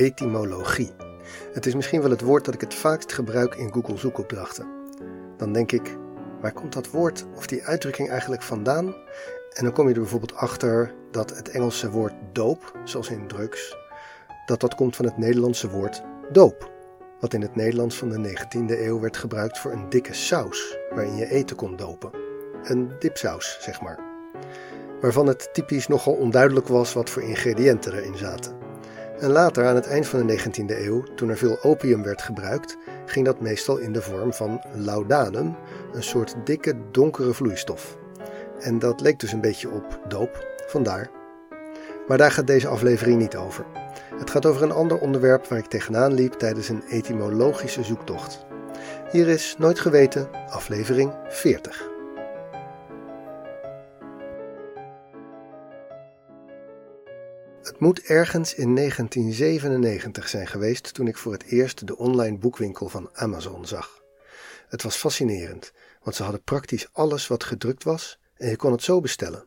etymologie. Het is misschien wel het woord dat ik het vaakst gebruik in Google zoekopdrachten. Dan denk ik, waar komt dat woord of die uitdrukking eigenlijk vandaan? En dan kom je er bijvoorbeeld achter dat het Engelse woord doop, zoals in drugs, dat dat komt van het Nederlandse woord doop, wat in het Nederlands van de 19e eeuw werd gebruikt voor een dikke saus waarin je eten kon dopen. Een dipsaus, zeg maar. Waarvan het typisch nogal onduidelijk was wat voor ingrediënten erin zaten. En later, aan het eind van de 19e eeuw, toen er veel opium werd gebruikt, ging dat meestal in de vorm van laudanum, een soort dikke donkere vloeistof. En dat leek dus een beetje op doop, vandaar. Maar daar gaat deze aflevering niet over. Het gaat over een ander onderwerp waar ik tegenaan liep tijdens een etymologische zoektocht. Hier is Nooit Geweten, aflevering 40. Moet ergens in 1997 zijn geweest toen ik voor het eerst de online boekwinkel van Amazon zag. Het was fascinerend, want ze hadden praktisch alles wat gedrukt was en je kon het zo bestellen,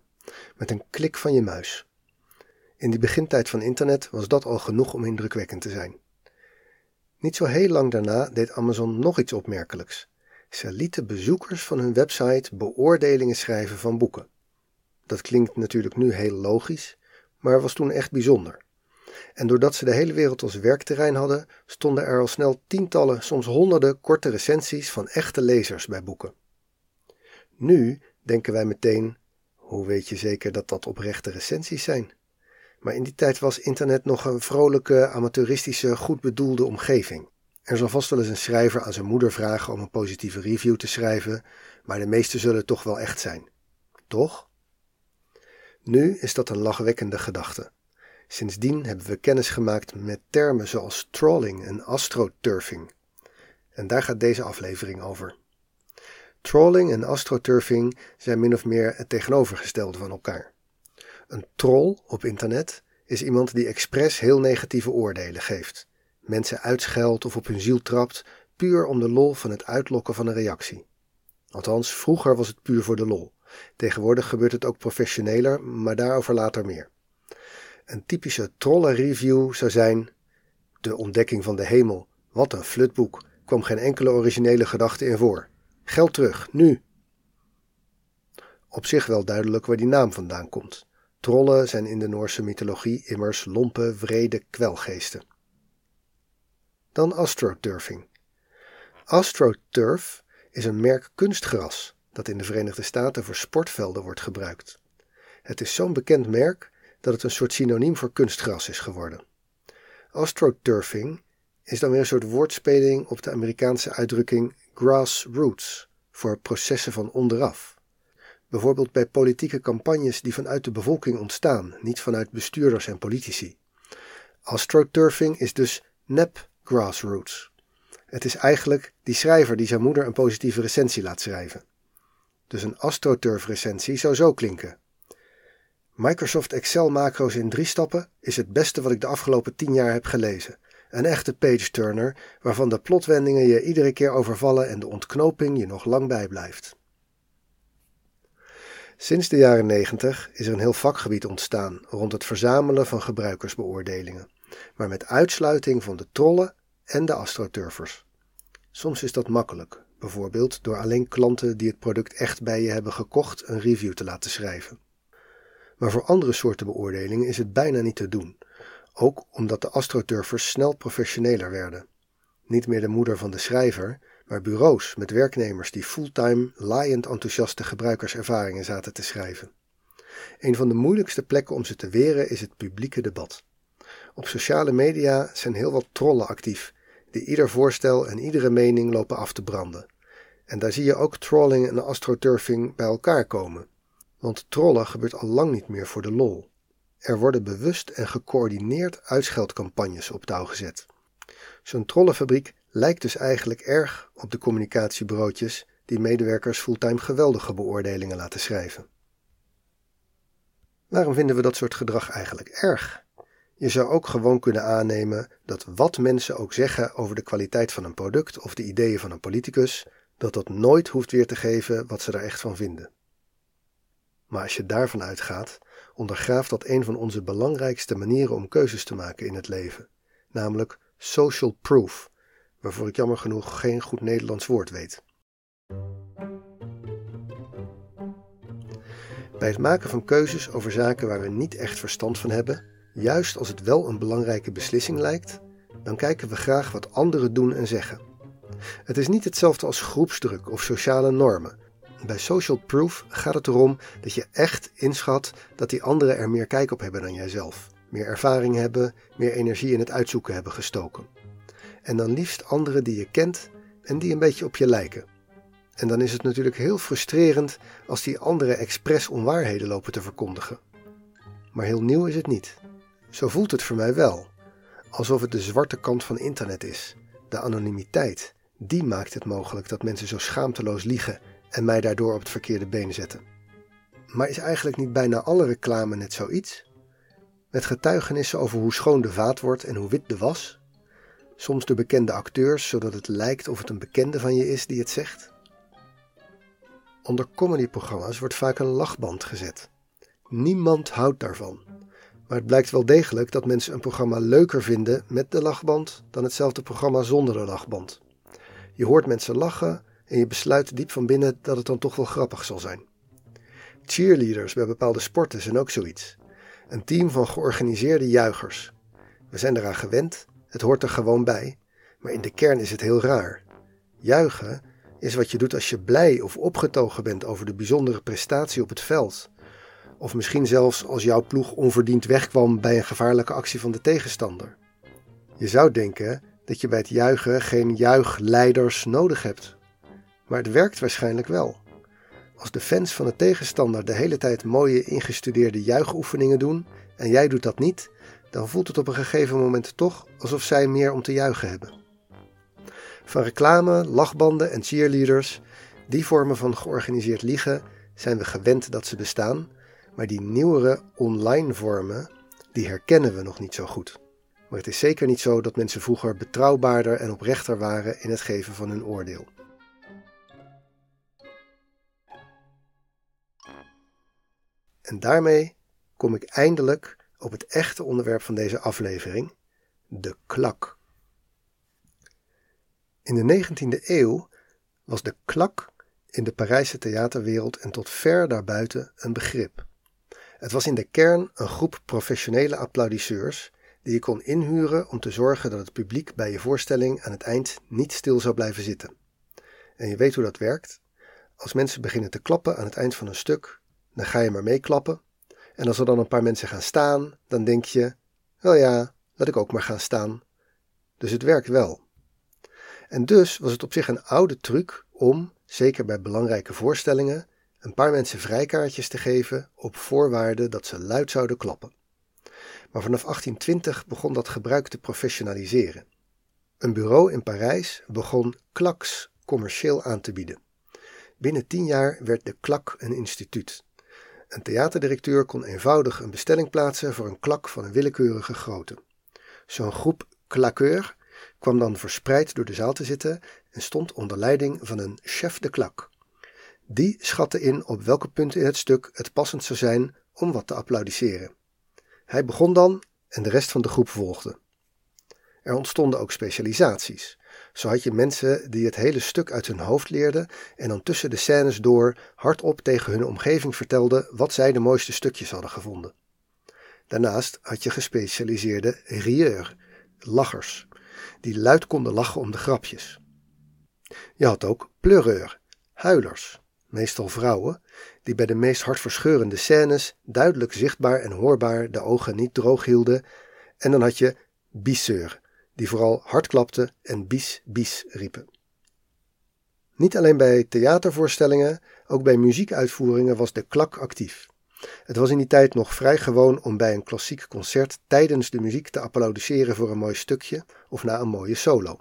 met een klik van je muis. In die begintijd van internet was dat al genoeg om indrukwekkend te zijn. Niet zo heel lang daarna deed Amazon nog iets opmerkelijks. Ze lieten bezoekers van hun website beoordelingen schrijven van boeken. Dat klinkt natuurlijk nu heel logisch, maar was toen echt bijzonder. En doordat ze de hele wereld als werkterrein hadden, stonden er al snel tientallen, soms honderden korte recensies van echte lezers bij boeken. Nu denken wij meteen: hoe weet je zeker dat dat oprechte recensies zijn? Maar in die tijd was internet nog een vrolijke, amateuristische, goed bedoelde omgeving. Er zal vast wel eens een schrijver aan zijn moeder vragen om een positieve review te schrijven, maar de meeste zullen toch wel echt zijn. Toch? Nu is dat een lachwekkende gedachte. Sindsdien hebben we kennis gemaakt met termen zoals trolling en astroturfing. En daar gaat deze aflevering over. Trolling en astroturfing zijn min of meer het tegenovergestelde van elkaar. Een troll op internet is iemand die expres heel negatieve oordelen geeft, mensen uitscheldt of op hun ziel trapt, puur om de lol van het uitlokken van een reactie. Althans, vroeger was het puur voor de lol. Tegenwoordig gebeurt het ook professioneler, maar daarover later meer. Een typische trollenreview zou zijn: De ontdekking van de hemel. Wat een flutboek. Kwam geen enkele originele gedachte in voor. Geld terug, nu. Op zich wel duidelijk waar die naam vandaan komt. Trollen zijn in de Noorse mythologie immers lompe, vrede kwelgeesten. Dan astroturfing. Astroturf is een merk kunstgras dat in de Verenigde Staten voor sportvelden wordt gebruikt. Het is zo'n bekend merk dat het een soort synoniem voor kunstgras is geworden. Astroturfing is dan weer een soort woordspeling op de Amerikaanse uitdrukking grassroots voor processen van onderaf. Bijvoorbeeld bij politieke campagnes die vanuit de bevolking ontstaan, niet vanuit bestuurders en politici. Astroturfing is dus nep grassroots. Het is eigenlijk die schrijver die zijn moeder een positieve recensie laat schrijven. Dus een astroturf recensie zou zo klinken. Microsoft Excel macro's in drie stappen is het beste wat ik de afgelopen tien jaar heb gelezen. Een echte page-turner waarvan de plotwendingen je iedere keer overvallen en de ontknoping je nog lang bijblijft. Sinds de jaren 90 is er een heel vakgebied ontstaan rond het verzamelen van gebruikersbeoordelingen, maar met uitsluiting van de trollen en de astroturfers. Soms is dat makkelijk, bijvoorbeeld door alleen klanten die het product echt bij je hebben gekocht een review te laten schrijven. Maar voor andere soorten beoordelingen is het bijna niet te doen, ook omdat de astroturfers snel professioneler werden. Niet meer de moeder van de schrijver, maar bureaus met werknemers die fulltime laaiend enthousiaste gebruikerservaringen zaten te schrijven. Een van de moeilijkste plekken om ze te weren is het publieke debat. Op sociale media zijn heel wat trollen actief, die ieder voorstel en iedere mening lopen af te branden. En daar zie je ook trolling en astroturfing bij elkaar komen. Want trollen gebeurt al lang niet meer voor de lol. Er worden bewust en gecoördineerd uitscheldcampagnes op touw gezet. Zo'n trollenfabriek lijkt dus eigenlijk erg op de communicatiebureautjes die medewerkers fulltime geweldige beoordelingen laten schrijven. Waarom vinden we dat soort gedrag eigenlijk erg? Je zou ook gewoon kunnen aannemen dat wat mensen ook zeggen over de kwaliteit van een product of de ideeën van een politicus, dat dat nooit hoeft weer te geven wat ze er echt van vinden. Maar als je daarvan uitgaat, ondergraaft dat een van onze belangrijkste manieren om keuzes te maken in het leven namelijk social proof, waarvoor ik jammer genoeg geen goed Nederlands woord weet. Bij het maken van keuzes over zaken waar we niet echt verstand van hebben, juist als het wel een belangrijke beslissing lijkt, dan kijken we graag wat anderen doen en zeggen. Het is niet hetzelfde als groepsdruk of sociale normen. Bij social proof gaat het erom dat je echt inschat dat die anderen er meer kijk op hebben dan jijzelf, meer ervaring hebben, meer energie in het uitzoeken hebben gestoken. En dan liefst anderen die je kent en die een beetje op je lijken. En dan is het natuurlijk heel frustrerend als die anderen expres onwaarheden lopen te verkondigen. Maar heel nieuw is het niet. Zo voelt het voor mij wel. Alsof het de zwarte kant van internet is. De anonimiteit. Die maakt het mogelijk dat mensen zo schaamteloos liegen en mij daardoor op het verkeerde been zetten. Maar is eigenlijk niet bijna alle reclame net zoiets? Met getuigenissen over hoe schoon de vaat wordt en hoe wit de was? Soms door bekende acteurs, zodat het lijkt of het een bekende van je is die het zegt? Onder comedyprogramma's wordt vaak een lachband gezet. Niemand houdt daarvan. Maar het blijkt wel degelijk dat mensen een programma leuker vinden met de lachband dan hetzelfde programma zonder de lachband. Je hoort mensen lachen en je besluit diep van binnen dat het dan toch wel grappig zal zijn. Cheerleaders bij bepaalde sporten zijn ook zoiets. Een team van georganiseerde juichers. We zijn eraan gewend, het hoort er gewoon bij, maar in de kern is het heel raar. Juichen is wat je doet als je blij of opgetogen bent over de bijzondere prestatie op het veld. Of misschien zelfs als jouw ploeg onverdiend wegkwam bij een gevaarlijke actie van de tegenstander. Je zou denken dat je bij het juichen geen juichleiders nodig hebt. Maar het werkt waarschijnlijk wel. Als de fans van de tegenstander de hele tijd mooie ingestudeerde juichoefeningen doen en jij doet dat niet, dan voelt het op een gegeven moment toch alsof zij meer om te juichen hebben. Van reclame, lachbanden en cheerleaders, die vormen van georganiseerd liegen, zijn we gewend dat ze bestaan, maar die nieuwere online vormen, die herkennen we nog niet zo goed. Maar het is zeker niet zo dat mensen vroeger betrouwbaarder en oprechter waren in het geven van hun oordeel. En daarmee kom ik eindelijk op het echte onderwerp van deze aflevering: de klak. In de 19e eeuw was de klak in de Parijse theaterwereld en tot ver daarbuiten een begrip. Het was in de kern een groep professionele applaudisseurs die je kon inhuren om te zorgen dat het publiek bij je voorstelling aan het eind niet stil zou blijven zitten. En je weet hoe dat werkt. Als mensen beginnen te klappen aan het eind van een stuk, dan ga je maar meeklappen. En als er dan een paar mensen gaan staan, dan denk je: wel ja, laat ik ook maar gaan staan. Dus het werkt wel. En dus was het op zich een oude truc om, zeker bij belangrijke voorstellingen, een paar mensen vrijkaartjes te geven op voorwaarde dat ze luid zouden klappen. Maar vanaf 1820 begon dat gebruik te professionaliseren. Een bureau in Parijs begon klaks commercieel aan te bieden. Binnen tien jaar werd de klak een instituut. Een theaterdirecteur kon eenvoudig een bestelling plaatsen voor een klak van een willekeurige grootte. Zo'n groep claqueur kwam dan verspreid door de zaal te zitten en stond onder leiding van een chef de klak. Die schatte in op welke punten in het stuk het passend zou zijn om wat te applaudisseren. Hij begon dan en de rest van de groep volgde. Er ontstonden ook specialisaties. Zo had je mensen die het hele stuk uit hun hoofd leerden en dan tussen de scènes door hardop tegen hun omgeving vertelden wat zij de mooiste stukjes hadden gevonden. Daarnaast had je gespecialiseerde rieur, lachers, die luid konden lachen om de grapjes. Je had ook pleureur, huilers, meestal vrouwen, die bij de meest hartverscheurende scènes duidelijk zichtbaar en hoorbaar de ogen niet droog hielden, en dan had je bisseur, die vooral hard klapte en bis bis riepen. Niet alleen bij theatervoorstellingen, ook bij muziekuitvoeringen was de klak actief. Het was in die tijd nog vrij gewoon om bij een klassiek concert tijdens de muziek te applaudisseren voor een mooi stukje of na een mooie solo.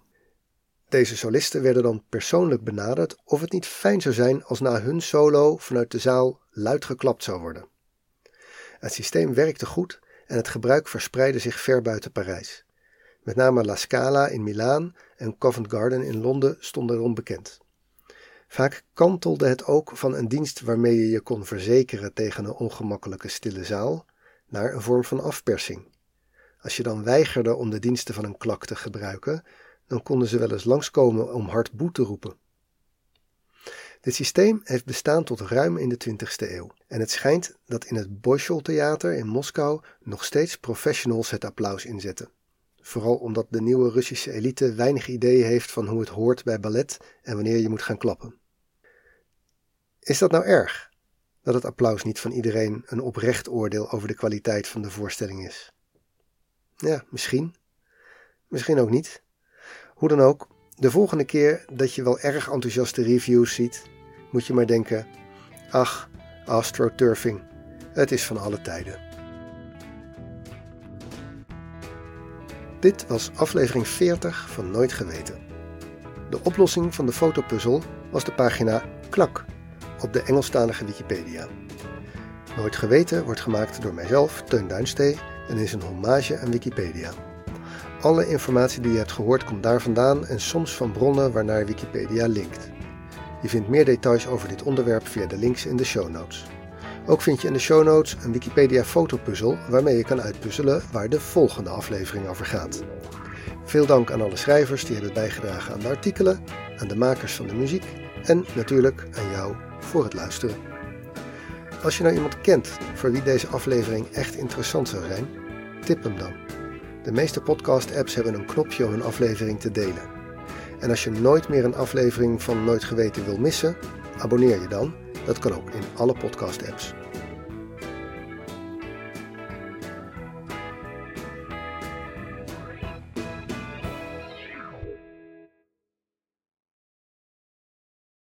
Deze solisten werden dan persoonlijk benaderd of het niet fijn zou zijn als na hun solo vanuit de zaal luid geklapt zou worden. Het systeem werkte goed en het gebruik verspreidde zich ver buiten Parijs. Met name La Scala in Milaan en Covent Garden in Londen stonden erom bekend. Vaak kantelde het ook van een dienst waarmee je je kon verzekeren tegen een ongemakkelijke stille zaal naar een vorm van afpersing. Als je dan weigerde om de diensten van een klak te gebruiken, dan konden ze wel eens langskomen om hard boe te roepen. Dit systeem heeft bestaan tot ruim in de 20ste eeuw. En het schijnt dat in het Bolshoi Theater in Moskou nog steeds professionals het applaus inzetten. Vooral omdat de nieuwe Russische elite weinig idee heeft van hoe het hoort bij ballet en wanneer je moet gaan klappen. Is dat nou erg? Dat het applaus niet van iedereen een oprecht oordeel over de kwaliteit van de voorstelling is? Ja, misschien. Misschien ook niet. Hoe dan ook, de volgende keer dat je wel erg enthousiaste reviews ziet, moet je maar denken: ach, astroturfing, het is van alle tijden. Dit was aflevering 40 van Nooit Geweten. De oplossing van de fotopuzzel was de pagina Klak op de Engelstalige Wikipedia. Nooit Geweten wordt gemaakt door mijzelf, Teun Duinstee, en is een hommage aan Wikipedia. Alle informatie die je hebt gehoord komt daar vandaan en soms van bronnen waarnaar Wikipedia linkt. Je vindt meer details over dit onderwerp via de links in de show notes. Ook vind je in de show notes een Wikipedia fotopuzzel waarmee je kan uitpuzzelen waar de volgende aflevering over gaat. Veel dank aan alle schrijvers die hebben bijgedragen aan de artikelen, aan de makers van de muziek en natuurlijk aan jou voor het luisteren. Als je nou iemand kent voor wie deze aflevering echt interessant zou zijn, tip hem dan. De meeste podcast-apps hebben een knopje om een aflevering te delen. En als je nooit meer een aflevering van Nooit Geweten wil missen, abonneer je dan. Dat kan ook in alle podcast-apps.